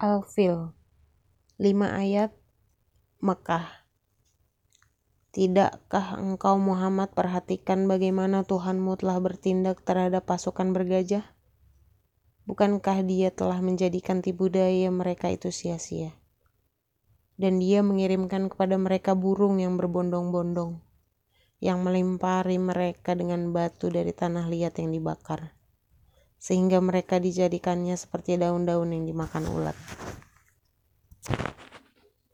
Al-Fil 5 ayat Mekah Tidakkah engkau Muhammad perhatikan bagaimana Tuhanmu telah bertindak terhadap pasukan bergajah? Bukankah dia telah menjadikan tipu daya mereka itu sia-sia? Dan dia mengirimkan kepada mereka burung yang berbondong-bondong, yang melimpari mereka dengan batu dari tanah liat yang dibakar, sehingga mereka dijadikannya seperti daun-daun yang dimakan ulat.